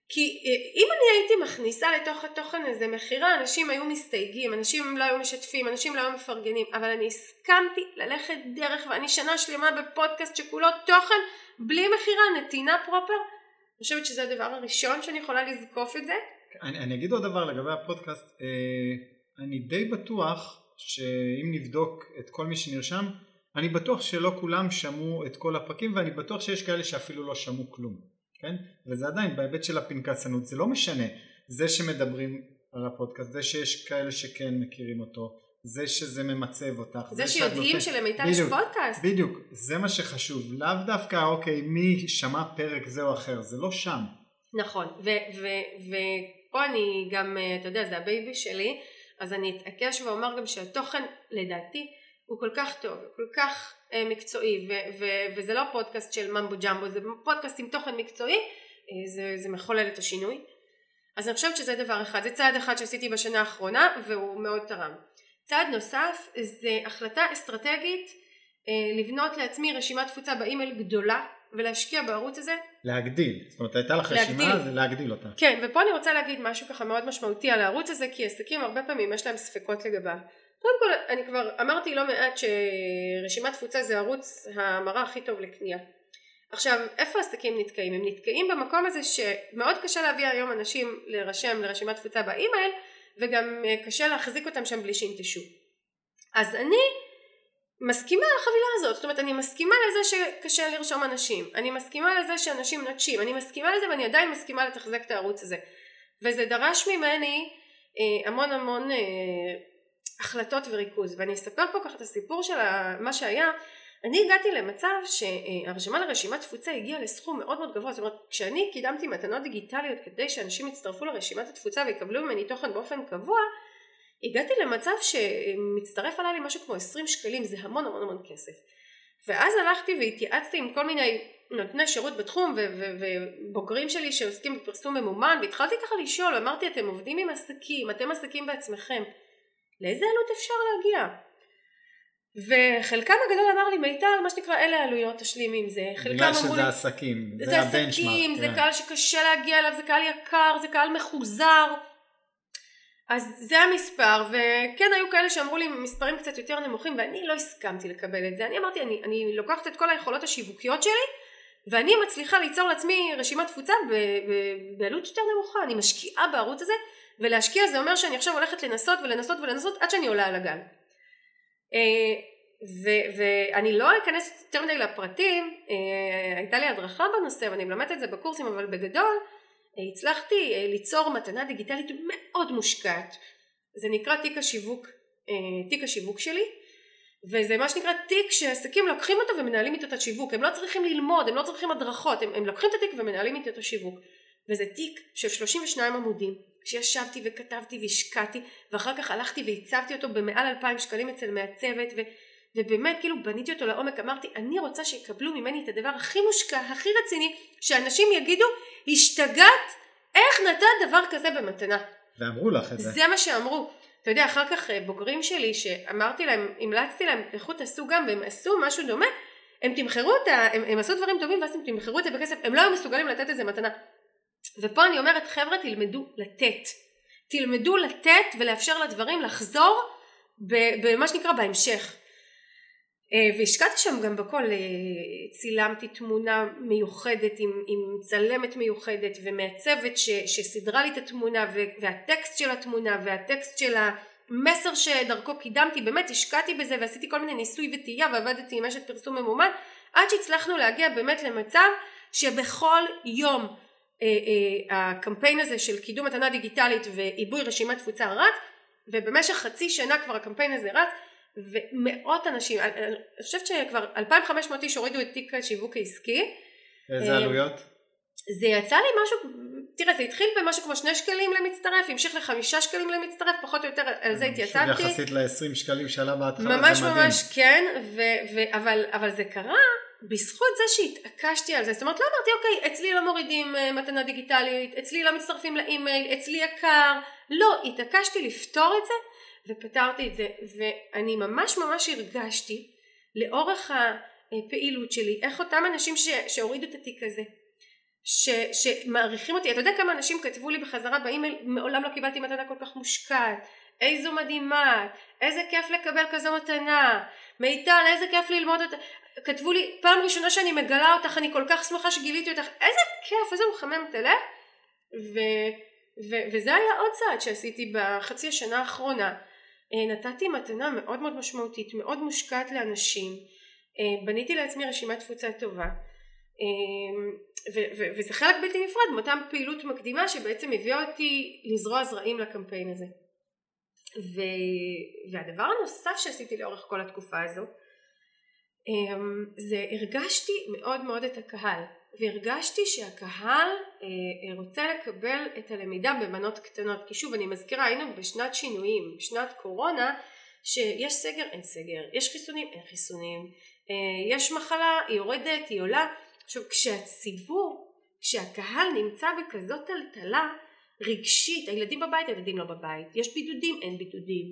כי אה, אם אני הייתי מכניסה לתוך התוכן הזה מכירה אנשים היו מסתייגים אנשים לא היו משתפים אנשים לא היו מפרגנים אבל אני הסכמתי ללכת דרך ואני שנה שלמה בפודקאסט שכולו תוכן בלי מכירה נתינה פרופר. אני חושבת שזה הדבר הראשון שאני יכולה לזקוף את זה אני, אני אגיד עוד דבר לגבי הפודקאסט אה, אני די בטוח שאם נבדוק את כל מי שנרשם אני בטוח שלא כולם שמעו את כל הפרקים ואני בטוח שיש כאלה שאפילו לא שמעו כלום כן? וזה עדיין בהיבט של הפנקסנות זה לא משנה. זה שמדברים על הפודקאסט זה שיש כאלה שכן מכירים אותו זה שזה ממצב אותך זה, זה שיודעים שלמיטל יש פודקאסט. בדיוק. זה מה שחשוב. לאו דווקא אוקיי מי שמע פרק זה או אחר זה לא שם. נכון ופה אני גם אתה יודע זה ה baby שלי אז אני אתעקש ואומר גם שהתוכן לדעתי הוא כל כך טוב, כל כך אה, מקצועי ו- ו- וזה לא פודקאסט של ממבו ג'מבו, זה פודקאסט עם תוכן מקצועי, אה, זה, זה מחולל את השינוי. אז אני חושבת שזה דבר אחד, זה צעד אחד שעשיתי בשנה האחרונה והוא מאוד תרם. צעד נוסף זה החלטה אסטרטגית אה, לבנות לעצמי רשימת תפוצה באימייל גדולה ולהשקיע בערוץ הזה. להגדיל, זאת אומרת הייתה לך רשימה זה להגדיל אותה. כן ופה אני רוצה להגיד משהו ככה מאוד משמעותי על הערוץ הזה כי עסקים הרבה פעמים יש להם ספקות לגביו. קודם כל אני כבר אמרתי לא מעט שרשימת תפוצה זה ערוץ המראה הכי טוב לקנייה. עכשיו איפה עסקים נתקעים? הם נתקעים במקום הזה שמאוד קשה להביא היום אנשים להירשם לרשימת תפוצה באימייל וגם אה, קשה להחזיק אותם שם בלי שינטשו. אז אני מסכימה לחבילה הזאת, זאת אומרת אני מסכימה לזה שקשה לרשום אנשים, אני מסכימה לזה שאנשים נוטשים, אני מסכימה לזה ואני עדיין מסכימה לתחזק את הערוץ הזה. וזה דרש ממני אה, המון המון אה, החלטות וריכוז. ואני אספר פה ככה את הסיפור של מה שהיה. אני הגעתי למצב שהרשימה לרשימת תפוצה הגיעה לסכום מאוד מאוד גבוה. זאת אומרת כשאני קידמתי מתנות דיגיטליות כדי שאנשים יצטרפו לרשימת התפוצה ויקבלו ממני תוכן באופן קבוע הגעתי למצב שמצטרף עליי לי משהו כמו 20 שקלים זה המון המון המון כסף ואז הלכתי והתייעצתי עם כל מיני נותני שירות בתחום ובוגרים שלי שעוסקים בפרסום ממומן והתחלתי ככה לשאול אמרתי אתם עובדים עם עסקים אתם עסקים בעצמכם לאיזה עלות אפשר להגיע? וחלקם הגדול אמר לי מיטל מה שנקרא אלה העלויות תשלימי עם זה חלקם בגלל שזה לי, עסקים זה, זה עסקים זה כן. קהל שקשה להגיע אליו זה קהל יקר זה קהל מחוזר אז זה המספר וכן היו כאלה שאמרו לי מספרים קצת יותר נמוכים ואני לא הסכמתי לקבל את זה אני אמרתי אני, אני לוקחת את כל היכולות השיווקיות שלי ואני מצליחה ליצור לעצמי רשימת תפוצה בעלות יותר נמוכה אני משקיעה בערוץ הזה ולהשקיע זה אומר שאני עכשיו הולכת לנסות ולנסות ולנסות עד שאני עולה על הגל. אה, ואני לא אכנס יותר מדי לפרטים, אה, הייתה לי הדרכה בנושא ואני מלמדת את זה בקורסים אבל בגדול הצלחתי אה, ליצור מתנה דיגיטלית מאוד מושקעת. זה נקרא תיק השיווק, אה, תיק השיווק שלי וזה מה שנקרא תיק שעסקים לוקחים אותו ומנהלים איתו את השיווק. הם לא צריכים ללמוד הם לא צריכים הדרכות הם, הם לוקחים את התיק ומנהלים איתו את השיווק. וזה תיק של 32 עמודים. שישבתי וכתבתי והשקעתי ואחר כך הלכתי והצבתי אותו במעל 2,000 שקלים אצל מעצבת ו... ובאמת כאילו בניתי אותו לעומק אמרתי אני רוצה שיקבלו ממני את הדבר הכי מושקע הכי רציני שאנשים יגידו השתגעת? איך נתת דבר כזה במתנה ואמרו לך את זה. זה מה שאמרו. אתה יודע אחר כך אה, בוגרים שלי שאמרתי להם המלצתי להם לכו תעשו גם והם עשו משהו דומה הם תמחרו אותה הם, הם עשו דברים טובים ואז הם תמחרו את זה בכסף הם לא היו מסוגלים לתת את זה מתנה. ופה אני אומרת חבר'ה תלמדו לתת. תלמדו לתת ולאפשר לדברים לחזור במה שנקרא בהמשך והשקעתי שם גם בכל, אה, צילמתי תמונה מיוחדת עם, עם צלמת מיוחדת ומעצבת ש, שסידרה לי את התמונה והטקסט של התמונה והטקסט של המסר שדרכו קידמתי, באמת השקעתי בזה ועשיתי כל מיני ניסוי וטעייה ועבדתי עם אשת פרסום ממומן עד שהצלחנו להגיע באמת למצב שבכל יום אה, אה, הקמפיין הזה של קידום מתנה דיגיטלית ועיבוי רשימת תפוצה רץ ובמשך חצי שנה כבר הקמפיין הזה רץ ומאות אנשים, אני חושבת שכבר 2,500 איש הורידו את תיק השיווק העסקי. איזה אה, עלויות? זה יצא לי משהו, תראה זה התחיל במשהו כמו שני שקלים למצטרף, המשיך לחמישה שקלים למצטרף, פחות או יותר על זה התייצבתי. יחסית ל-20 שקלים שעלה בהתחלה זה מדהים. ממש ממש כן, ו- ו- אבל, אבל זה קרה בזכות זה שהתעקשתי על זה, זאת אומרת לא אמרתי אוקיי אצלי לא מורידים אה, מתנה דיגיטלית, אצלי לא מצטרפים לאימייל, אצלי יקר, לא, התעקשתי לפתור את זה ופתרתי את זה ואני ממש ממש הרגשתי לאורך הפעילות שלי איך אותם אנשים ש, שהורידו את התיק הזה ש, שמעריכים אותי. אתה יודע כמה אנשים כתבו לי בחזרה באימייל מעולם לא קיבלתי מתנה כל כך מושקעת איזו מדהימה איזה כיף לקבל כזו מתנה מיטל איזה כיף ללמוד אותה. כתבו לי פעם ראשונה שאני מגלה אותך אני כל כך שמחה שגיליתי אותך. איזה כיף איזה מחמם את הלב ו, ו, וזה היה עוד צעד שעשיתי בחצי השנה האחרונה נתתי מתנה מאוד מאוד משמעותית, מאוד מושקעת לאנשים, אה, בניתי לעצמי רשימת תפוצה טובה. אה, וזה חלק בלתי נפרד מאותה פעילות מקדימה שבעצם הביאה אותי לזרוע זרעים לקמפיין הזה. והדבר הנוסף שעשיתי לאורך כל התקופה הזו זה הרגשתי מאוד מאוד את הקהל והרגשתי שהקהל אה, אה, רוצה לקבל את הלמידה במנות קטנות. כי שוב אני מזכירה היינו בשנת שינויים בשנת קורונה שיש סגר אין סגר. יש חיסונים אין חיסונים. אה, יש מחלה היא יורדת היא עולה. עכשיו כשהציבור כשהקהל נמצא בכזאת טלטלה רגשית הילדים בבית הילדים לא בבית. יש בידודים אין בידודים.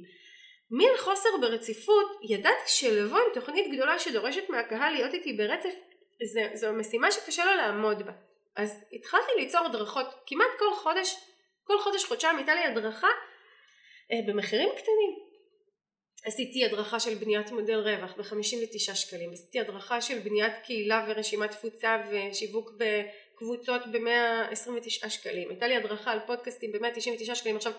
מין חוסר ברציפות ידעתי שלבוא עם תוכנית גדולה שדורשת מהקהל להיות איתי ברצף זה, זו משימה שקשה לו לעמוד בה. אז התחלתי ליצור הדרכות כמעט כל חודש, כל חודש חודשיים הייתה לי הדרכה אה, במחירים קטנים. עשיתי הדרכה של בניית מודל רווח ב-59 שקלים, עשיתי הדרכה של בניית קהילה ורשימת תפוצה ושיווק בקבוצות ב-129 שקלים, הייתה לי הדרכה על פודקאסטים ב-199 שקלים, עכשיו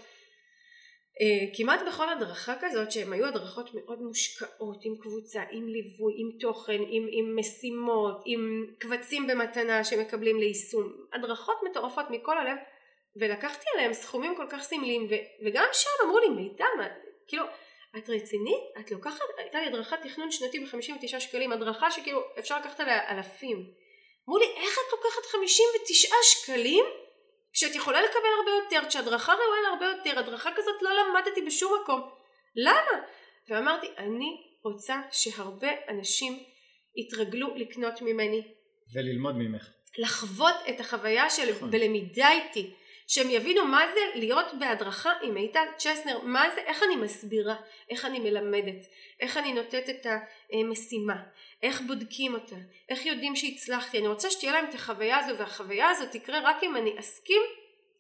כמעט בכל הדרכה כזאת שהן היו הדרכות מאוד מושקעות עם קבוצה, עם ליווי, עם תוכן, עם, עם משימות, עם קבצים במתנה שמקבלים ליישום, הדרכות מטורפות מכל הלב ולקחתי עליהם סכומים כל כך סמליים וגם שם אמרו לי מידע, מה, כאילו את רצינית? את לוקחת, הייתה לי הדרכת תכנון שנתי ב-59 שקלים, הדרכה שכאילו אפשר לקחת עליה אלפים. אמרו לי איך את לוקחת 59 שקלים כשאת יכולה לקבל הרבה יותר, כשהדרכה ראויה להרבה יותר, הדרכה כזאת לא למדתי בשום מקום. למה? ואמרתי, אני רוצה שהרבה אנשים יתרגלו לקנות ממני. וללמוד ממך. לחוות את החוויה של נכון. בלמידה איתי. שהם יבינו מה זה להיות בהדרכה עם מיטל צ'סנר, מה זה, איך אני מסבירה, איך אני מלמדת, איך אני נותנת את המשימה, איך בודקים אותה, איך יודעים שהצלחתי, אני רוצה שתהיה להם את החוויה הזו והחוויה הזו תקרה רק אם אני אסכים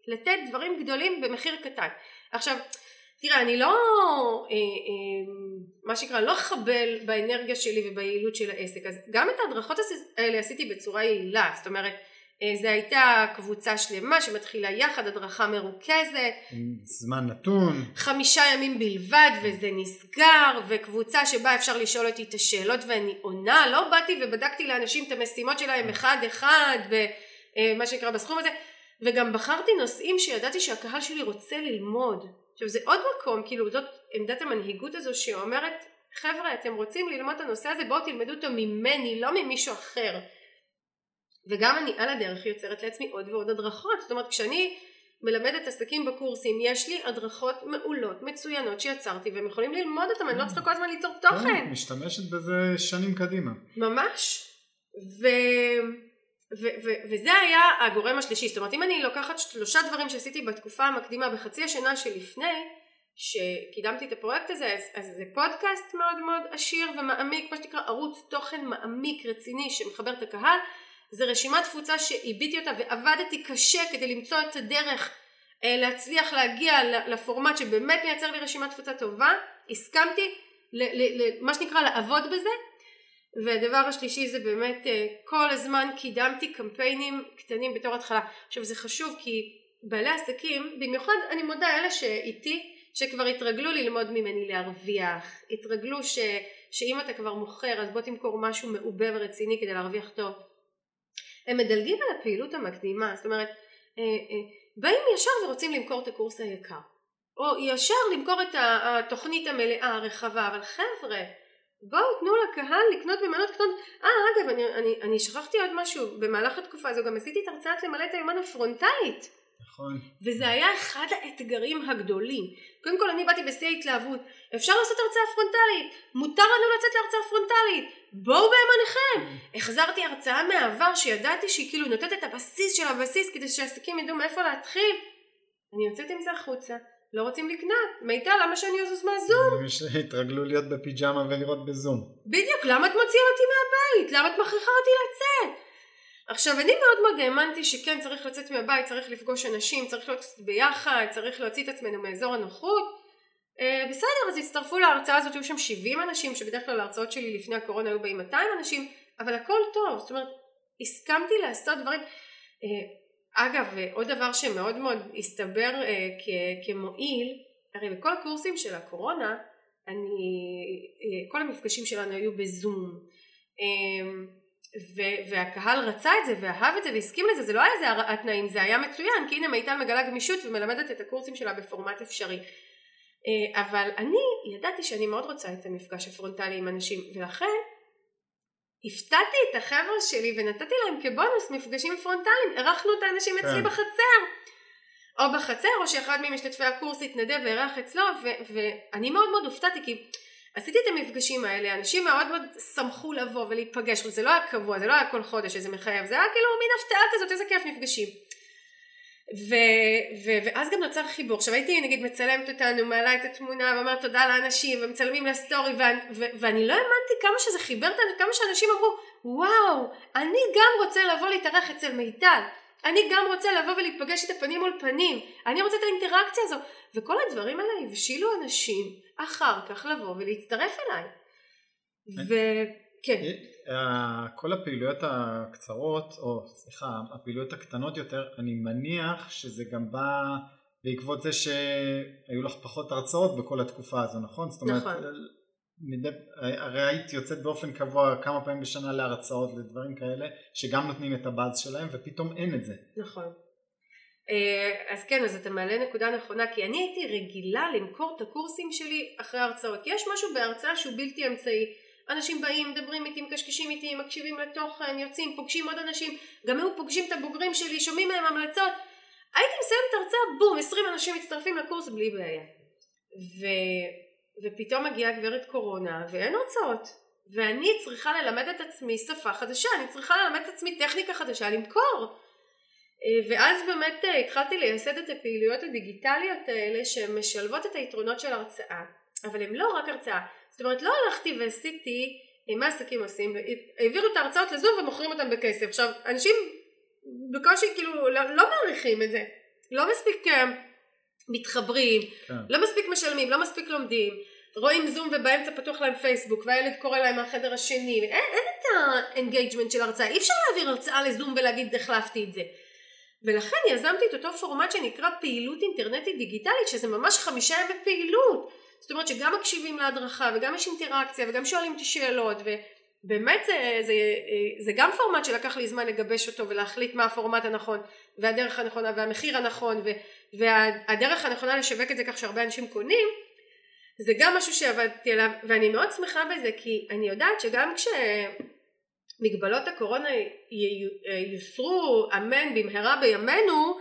לתת דברים גדולים במחיר קטן. עכשיו תראה אני לא אה, אה, מה שנקרא לא אחבל באנרגיה שלי וביעילות של העסק. אז גם את ההדרכות האלה עשיתי בצורה יעילה. זאת אומרת זה הייתה קבוצה שלמה שמתחילה יחד, הדרכה מרוכזת. זמן נתון. חמישה ימים בלבד וזה נסגר, וקבוצה שבה אפשר לשאול אותי את השאלות ואני עונה, לא באתי ובדקתי לאנשים את המשימות שלהם אחד אחד, במה שנקרא בסכום הזה. וגם בחרתי נושאים שידעתי שהקהל שלי רוצה ללמוד. עכשיו זה עוד מקום, כאילו זאת עמדת המנהיגות הזו שאומרת חבר'ה אתם רוצים ללמוד את הנושא הזה בואו תלמדו אותו ממני לא ממישהו אחר וגם אני על הדרך יוצרת לעצמי עוד ועוד הדרכות. זאת אומרת כשאני מלמדת עסקים בקורסים יש לי הדרכות מעולות מצוינות שיצרתי והם יכולים ללמוד אותם אני לא צריכה כל הזמן ליצור כן, תוכן משתמשת בזה שנים קדימה. ממש. ו... ו- ו- וזה היה הגורם השלישי. זאת אומרת אם אני לוקחת שלושה דברים שעשיתי בתקופה המקדימה בחצי השנה שלפני שקידמתי את הפרויקט הזה אז, אז זה פודקאסט מאוד מאוד עשיר ומעמיק מה שנקרא ערוץ תוכן מעמיק רציני שמחבר את הקהל זה רשימת תפוצה שעיביתי אותה ועבדתי קשה כדי למצוא את הדרך אה, להצליח להגיע לפורמט שבאמת מייצר לי רשימת תפוצה טובה. הסכמתי למה שנקרא לעבוד בזה. והדבר השלישי זה באמת אה, כל הזמן קידמתי קמפיינים קטנים בתור התחלה. עכשיו זה חשוב כי בעלי עסקים במיוחד אני מודה אלה שאיתי שכבר התרגלו ללמוד ממני להרוויח התרגלו ש, שאם אתה כבר מוכר אז בוא תמכור משהו מעובה ורציני כדי להרוויח טוב הם מדלגים על הפעילות המקדימה זאת אומרת אה, אה, באים ישר ורוצים למכור את הקורס היקר. או ישר למכור את התוכנית המלאה הרחבה אבל חבר'ה בואו תנו לקהל לקנות במנות קטנות. אה אגב אני, אני, אני שכחתי עוד משהו. במהלך התקופה הזו גם עשיתי את הרצאת למלא את היומן הפרונטלית נכון. וזה היה אחד האתגרים הגדולים קודם כל אני באתי בשיא ההתלהבות אפשר לעשות הרצאה פרונטלית מותר לנו לצאת להרצאה פרונטלית בואו בימניכם mm. <laughs> החזרתי הרצאה מהעבר שידעתי שהיא כאילו נותנת את הבסיס של הבסיס כדי שהעסקים ידעו מאיפה להתחיל אני יוצאת עם זה החוצה לא רוצים לקנות, מיטל למה שאני אזוז מהזום? התרגלו להיות בפיג'מה ולראות בזום. בדיוק, למה את מוציאה אותי מהבית? למה את מכריחה אותי לצאת? עכשיו אני מאוד מאוד האמנתי שכן צריך לצאת מהבית, צריך לפגוש אנשים, צריך להיות קצת ביחד, צריך להוציא את עצמנו מאזור הנוחות. אה, בסדר אז הצטרפו להרצאה הזאת, היו שם 70 אנשים שבדרך כלל ההרצאות שלי לפני הקורונה היו באים 200 אנשים אבל הכל טוב, זאת אומרת הסכמתי לעשות דברים. אה, אגב עוד דבר שמאוד מאוד הסתבר אה, כ- כמועיל הרי בכל הקורסים של הקורונה אני כל המפגשים שלנו היו בזום. אה, ו- והקהל רצה את זה ואהב את זה והסכים לזה זה לא היה איזה הרעת תנאים זה היה מצוין כי הנה מיטל מגלה גמישות ומלמדת את הקורסים שלה בפורמט אפשרי אה, אבל אני ידעתי שאני מאוד רוצה את המפגש הפרונטלי עם אנשים ולכן הפתעתי את החבר'ה שלי ונתתי להם כבונוס מפגשים פרונטליים, אירחנו את האנשים אצלי כן. בחצר. או בחצר, או שאחד ממשתתפי הקורס התנדב ואירח אצלו, ו- ואני מאוד מאוד הופתעתי כי עשיתי את המפגשים האלה, אנשים מאוד מאוד שמחו לבוא ולהיפגש, זה לא היה קבוע, זה לא היה כל חודש איזה מחייב, זה היה כאילו מין הפתעה כזאת, איזה כיף מפגשים. ו, ו, ואז גם נוצר חיבור. עכשיו הייתי נגיד מצלמת אותנו, מעלה את התמונה ואומרת תודה לאנשים ומצלמים לסטורי ואני, ו, ואני לא האמנתי כמה שזה חיבר אותנו, כמה שאנשים אמרו וואו, אני גם רוצה לבוא להתארח אצל מיטל, אני גם רוצה לבוא ולהיפגש איתה פנים מול פנים, אני רוצה את האינטראקציה הזו, וכל הדברים האלה הבשילו אנשים אחר כך לבוא ולהצטרף אליי. וכן. כל הפעילויות הקצרות, או סליחה, הפעילויות הקטנות יותר, אני מניח שזה גם בא בעקבות זה שהיו לך פחות הרצאות בכל התקופה הזו, נכון? זאת אומרת, נכון. מדי, הרי היית יוצאת באופן קבוע כמה פעמים בשנה להרצאות לדברים כאלה שגם נותנים את הבאז שלהם ופתאום אין את זה. נכון. אה, אז כן אז אתה מעלה נקודה נכונה כי אני הייתי רגילה למכור את הקורסים שלי אחרי הרצאות יש משהו בהרצאה שהוא בלתי אמצעי אנשים באים, מדברים איתי, מקשקשים איתי, מקשיבים לתוכן, יוצאים, פוגשים עוד אנשים, גם היו פוגשים את הבוגרים שלי, שומעים מהם המלצות. הייתי מסיימת את ההרצאה, בום, 20 אנשים מצטרפים לקורס בלי בעיה. ו... ופתאום מגיעה גברת קורונה ואין הרצאות. ואני צריכה ללמד את עצמי שפה חדשה, אני צריכה ללמד את עצמי טכניקה חדשה למכור. ואז באמת התחלתי לייסד את הפעילויות הדיגיטליות האלה שמשלבות את היתרונות של הרצאה, אבל הן לא רק הרצאה, זאת אומרת לא הלכתי ועשיתי מה עסקים עושים, העבירו את ההרצאות לזום ומוכרים אותם בכסף. עכשיו אנשים בקושי כאילו לא, לא מעריכים את זה, לא מספיק אה, מתחברים, כן. לא מספיק משלמים, לא מספיק לומדים, רואים זום ובאמצע פתוח להם פייסבוק והילד קורא להם מהחדר השני, אין, אין את ה engagement של הרצאה, אי אפשר להעביר הרצאה לזום ולהגיד החלפתי את זה. ולכן יזמתי את אותו פורמט שנקרא פעילות אינטרנטית דיגיטלית שזה ממש חמישה ימי פעילות. זאת אומרת שגם מקשיבים להדרכה וגם יש אינטראקציה וגם שואלים אותי שאלות ו, באמת זה, זה, זה גם פורמט שלקח לי זמן לגבש אותו ולהחליט מה הפורמט הנכון והדרך הנכונה והמחיר הנכון והדרך הנכונה לשווק את זה כך שהרבה אנשים קונים זה גם משהו שעבדתי עליו ואני מאוד שמחה בזה כי אני יודעת שגם כשמגבלות הקורונה יוסרו אמן במהרה בימינו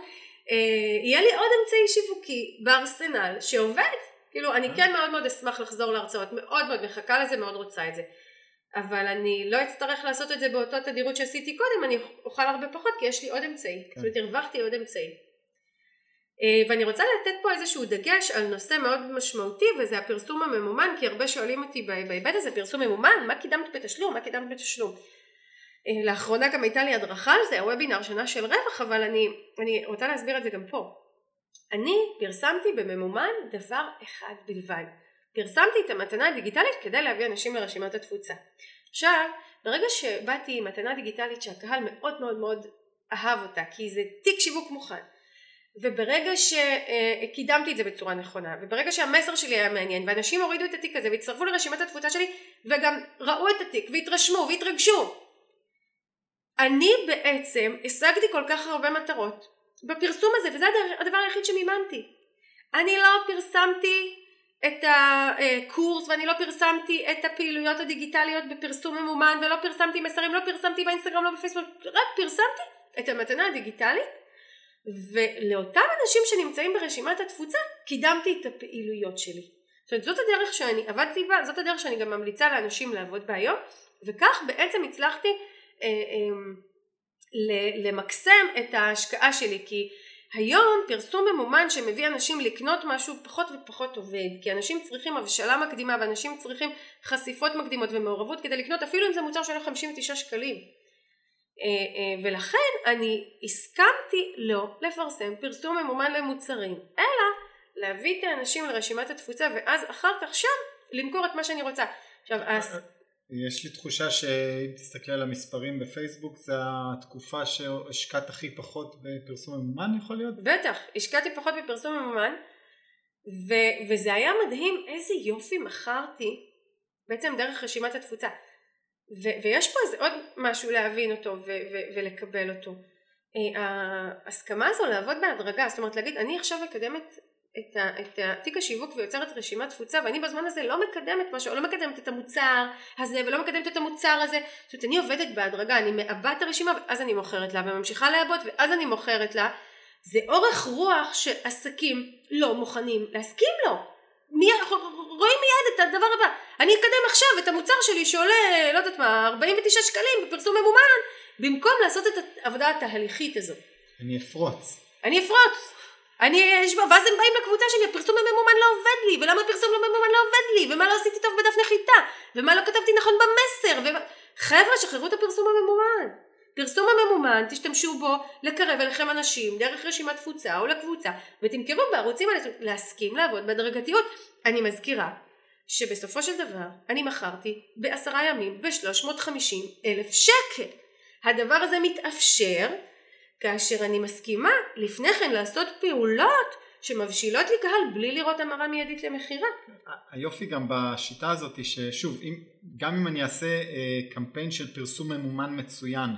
יהיה לי עוד אמצעי שיווקי בארסנל שעובד. כאילו אני כן מאוד מאוד אשמח לחזור להרצאות מאוד מאוד מחכה לזה מאוד רוצה את זה. אבל אני לא אצטרך לעשות את זה באותו תדירות שעשיתי קודם, אני אוכל הרבה פחות כי יש לי עוד אמצעי, כן. זאת אומרת הרווחתי עוד אמצעי. אה, ואני רוצה לתת פה איזשהו דגש על נושא מאוד משמעותי וזה הפרסום הממומן כי הרבה שואלים אותי בהיבט הזה פרסום ממומן מה קידמת בתשלום? מה קידמת בתשלום? אה, לאחרונה גם הייתה לי הדרכה על זה הוובינר שנה של רווח אבל אני, אני רוצה להסביר את זה גם פה אני פרסמתי בממומן דבר אחד בלבד פרסמתי את המתנה הדיגיטלית כדי להביא אנשים לרשימת התפוצה. עכשיו, ברגע שבאתי עם מתנה דיגיטלית שהקהל מאוד מאוד מאוד אהב אותה, כי זה תיק שיווק מוכן, וברגע שקידמתי את זה בצורה נכונה, וברגע שהמסר שלי היה מעניין, ואנשים הורידו את התיק הזה והצטרפו לרשימת התפוצה שלי, וגם ראו את התיק, והתרשמו, והתרגשו, אני בעצם השגתי כל כך הרבה מטרות בפרסום הזה, וזה הדבר היחיד שמימנתי. אני לא פרסמתי את הקורס ואני לא פרסמתי את הפעילויות הדיגיטליות בפרסום ממומן ולא פרסמתי מסרים, לא פרסמתי באינסטגרם, לא בפייסבוק, רק פרסמתי את המתנה הדיגיטלית ולאותם אנשים שנמצאים ברשימת התפוצה קידמתי את הפעילויות שלי. זאת אומרת זאת הדרך שאני עבדתי בה, זאת הדרך שאני גם ממליצה לאנשים לעבוד בה היום וכך בעצם הצלחתי למקסם את ההשקעה שלי כי היום פרסום ממומן שמביא אנשים לקנות משהו פחות ופחות עובד כי אנשים צריכים הבשלה מקדימה ואנשים צריכים חשיפות מקדימות ומעורבות כדי לקנות אפילו אם זה מוצר שעולה 59 שקלים. אה, אה, ולכן אני הסכמתי לא לפרסם פרסום ממומן למוצרים אלא להביא את האנשים לרשימת התפוצה ואז אחר כך שם למכור את מה שאני רוצה. עכשיו אה, יש לי תחושה שאם תסתכל על המספרים בפייסבוק זה התקופה שהשקעת הכי פחות בפרסום ממומן יכול להיות? בטח, השקעתי פחות בפרסום ממומן ו- וזה היה מדהים איזה יופי מכרתי בעצם דרך רשימת התפוצה ו- ויש פה עוד משהו להבין אותו ו- ו- ולקבל אותו אה, ההסכמה הזו לעבוד בהדרגה זאת אומרת להגיד אני עכשיו מקדמת את, ה, את תיק השיווק ויוצרת רשימת תפוצה ואני בזמן הזה לא מקדמת משהו, לא מקדמת את המוצר הזה ולא מקדמת את המוצר הזה. זאת אומרת אני עובדת בהדרגה, אני מעבה את הרשימה ואז אני מוכרת לה וממשיכה לעבוד ואז אני מוכרת לה. זה אורך רוח שעסקים לא מוכנים להסכים לו. מי, רואים מיד את הדבר הבא. אני אקדם עכשיו את המוצר שלי שעולה לא יודעת מה 49 שקלים בפרסום ממומן במקום לעשות את העבודה התהליכית הזו אני אפרוץ. אני אפרוץ אני, יש, ואז הם באים לקבוצה שלי, הפרסום הממומן לא עובד לי, ולמה הפרסום הממומן לא עובד לי, ומה לא עשיתי טוב בדף נחיתה, ומה לא כתבתי נכון במסר, ומה... חבר'ה, שחררו את הפרסום הממומן. פרסום הממומן, תשתמשו בו לקרב אליכם אנשים דרך רשימת תפוצה או לקבוצה, ותמכרו בערוצים האלה, להסכים לעבוד בהדרגתיות. אני מזכירה שבסופו של דבר אני מכרתי בעשרה ימים ב-350 אלף שקל. הדבר הזה מתאפשר כאשר אני מסכימה לפני כן לעשות פעולות שמבשילות לי קהל בלי לראות המרה מיידית למכירה. היופי גם בשיטה הזאת ששוב אם, גם אם אני אעשה אה, קמפיין של פרסום ממומן מצוין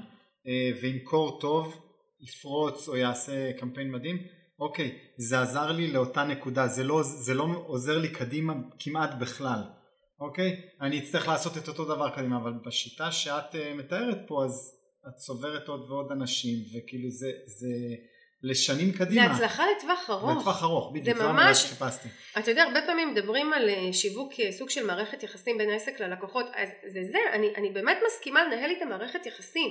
אה, וימכור טוב יפרוץ או יעשה קמפיין מדהים אוקיי זה עזר לי לאותה נקודה זה לא, זה לא עוזר לי קדימה כמעט בכלל אוקיי אני אצטרך לעשות את אותו דבר קדימה אבל בשיטה שאת אה, מתארת פה אז את צוברת עוד ועוד אנשים וכאילו זה, זה לשנים קדימה. זה הצלחה לטווח ארוך. לטווח ארוך, בדיוק, זה ממש, חיפשתי. אתה יודע, הרבה פעמים מדברים על אה, שיווק סוג של מערכת יחסים בין העסק ללקוחות, אז זה זה, אני, אני באמת מסכימה לנהל איתם מערכת יחסים.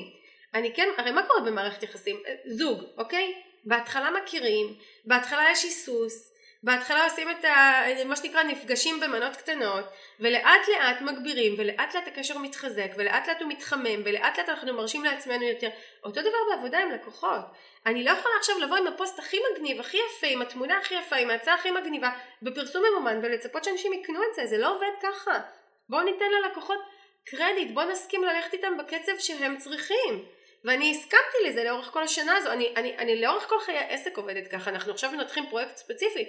אני כן, הרי מה קורה במערכת יחסים? אה, זוג, אוקיי? בהתחלה מכירים, בהתחלה יש היסוס, בהתחלה עושים את ה... מה שנקרא נפגשים במנות קטנות ולאט לאט מגבירים ולאט לאט הקשר מתחזק ולאט לאט הוא מתחמם ולאט לאט אנחנו מרשים לעצמנו יותר. אותו דבר בעבודה עם לקוחות. אני לא יכולה עכשיו לבוא עם הפוסט הכי מגניב הכי יפה עם התמונה הכי יפה עם ההצעה הכי מגניבה בפרסום ממומן ולצפות שאנשים יקנו את זה. זה לא עובד ככה. בואו ניתן ללקוחות קרדיט בואו נסכים ללכת איתם בקצב שהם צריכים. ואני הסכמתי לזה לאורך כל השנה הזו, אני, אני, אני לאורך כל חיי העסק עובדת ככה, אנחנו עכשיו מנתחים פרויקט ספציפי,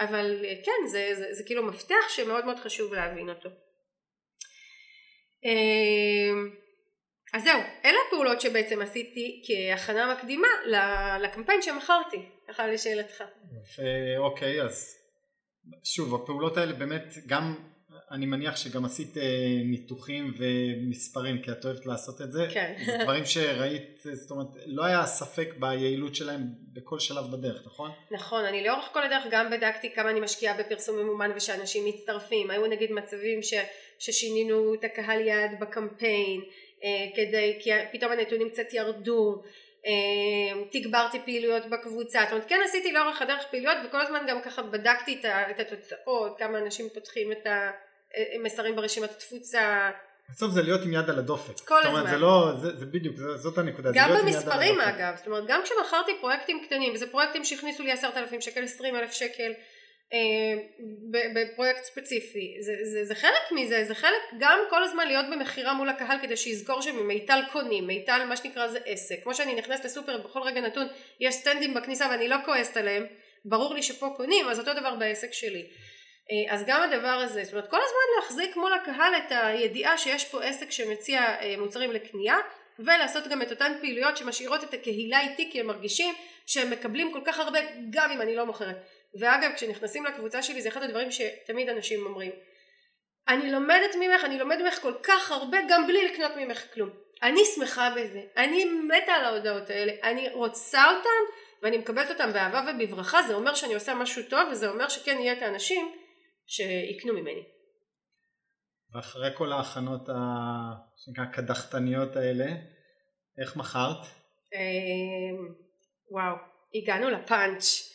אבל אה, כן, זה, זה, זה, כאילו מפתח שמאוד מאוד חשוב להבין אותו. אמ, אז זהו, אלה הפעולות שבעצם עשיתי כהכנה מקדימה לקמפיין שמכרתי, ככה לשאלתך. אוקיי, אז שוב, הפעולות האלה באמת גם אני מניח שגם עשית אה, ניתוחים ומספרים כי את אוהבת לעשות את זה. כן. זה דברים שראית, זאת אומרת, לא היה ספק ביעילות שלהם בכל שלב בדרך, נכון? נכון, אני לאורך כל הדרך גם בדקתי כמה אני משקיעה בפרסום ממומן ושאנשים מצטרפים. היו נגיד מצבים ש, ששינינו את הקהל יעד בקמפיין, אה, כדי, כי פתאום הנתונים קצת ירדו. אה, תגברתי פעילויות בקבוצה, זאת אומרת כן עשיתי לאורך הדרך פעילויות וכל הזמן גם ככה בדקתי את התוצאות, כמה אנשים פותחים את המסרים ברשימת התפוצה. בסוף זה להיות עם יד על הדופק. כל הזמן. זאת אומרת זה לא, זה, זה בדיוק, זאת הנקודה. גם במספרים אגב, זאת אומרת גם כשמכרתי פרויקטים קטנים וזה פרויקטים שהכניסו לי עשרת אלפים שקל, עשרים אלף שקל אה, בפרויקט ספציפי זה, זה, זה חלק מזה זה חלק גם כל הזמן להיות במכירה מול הקהל כדי שיזכור שממיטל קונים מיטל מה שנקרא זה עסק כמו שאני נכנסת לסופר בכל רגע נתון יש סטנדים בכניסה ואני לא כועסת עליהם ברור לי שפה קונים אז אותו דבר בעסק שלי אה, אז גם הדבר הזה זאת אומרת כל הזמן להחזיק מול הקהל את הידיעה שיש פה עסק שמציע אה, מוצרים לקנייה ולעשות גם את אותן פעילויות שמשאירות את הקהילה איתי כי הם מרגישים שהם מקבלים כל כך הרבה גם אם אני לא מוכרת. ואגב כשנכנסים לקבוצה שלי זה אחד הדברים שתמיד אנשים אומרים. אני לומדת ממך, אני לומד ממך כל כך הרבה גם בלי לקנות ממך כלום. אני שמחה בזה, אני מתה על ההודעות האלה, אני רוצה אותן ואני מקבלת אותן באהבה ובברכה, זה אומר שאני עושה משהו טוב וזה אומר שכן יהיה את האנשים שיקנו ממני. ואחרי כל ההכנות הקדחתניות האלה, איך מכרת? אמ, וואו, הגענו לפאנץ'.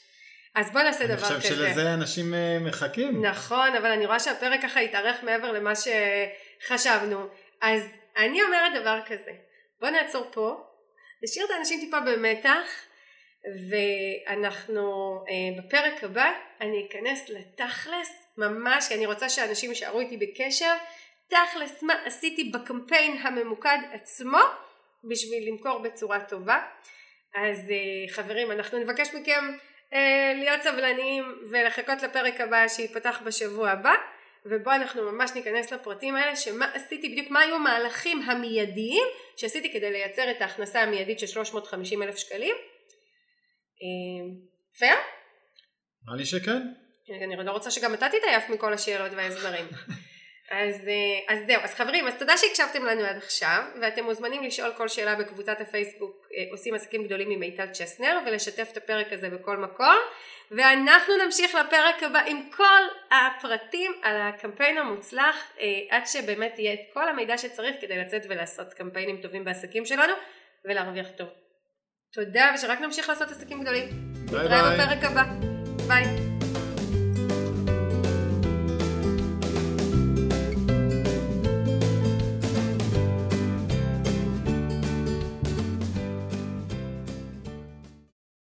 אז בוא נעשה דבר כזה. אני חושב שלזה אנשים אה, מחכים. נכון, אבל אני רואה שהפרק ככה התארך מעבר למה שחשבנו. אז אני אומרת דבר כזה, בוא נעצור פה, נשאיר את האנשים טיפה במתח, ואנחנו אה, בפרק הבא אני אכנס לתכלס, ממש, כי אני רוצה שאנשים יישארו איתי בקשר, תכלס מה עשיתי בקמפיין הממוקד עצמו, בשביל למכור בצורה טובה. אז אה, חברים, אנחנו נבקש מכם אה, להיות סבלניים ולחכות לפרק הבא שייפתח בשבוע הבא ובו אנחנו ממש ניכנס לפרטים האלה שמה עשיתי בדיוק מה היו המהלכים המיידיים שעשיתי כדי לייצר את ההכנסה המיידית של 350 אלף שקלים פייר? אה, נראה לי שכן אני לא רוצה שגם אתה תתעייף מכל השאלות וההסברים אז, אה, אז זהו, אז חברים, אז תודה שהקשבתם לנו עד עכשיו, ואתם מוזמנים לשאול כל שאלה בקבוצת הפייסבוק אה, עושים עסקים גדולים עם מיטל צ'סנר, ולשתף את הפרק הזה בכל מקום, ואנחנו נמשיך לפרק הבא עם כל הפרטים על הקמפיין המוצלח, אה, עד שבאמת יהיה את כל המידע שצריך כדי לצאת ולעשות קמפיינים טובים בעסקים שלנו, ולהרוויח טוב. תודה, ושרק נמשיך לעשות עסקים גדולים. ביי ביי. נתראה בפרק הבא. ביי.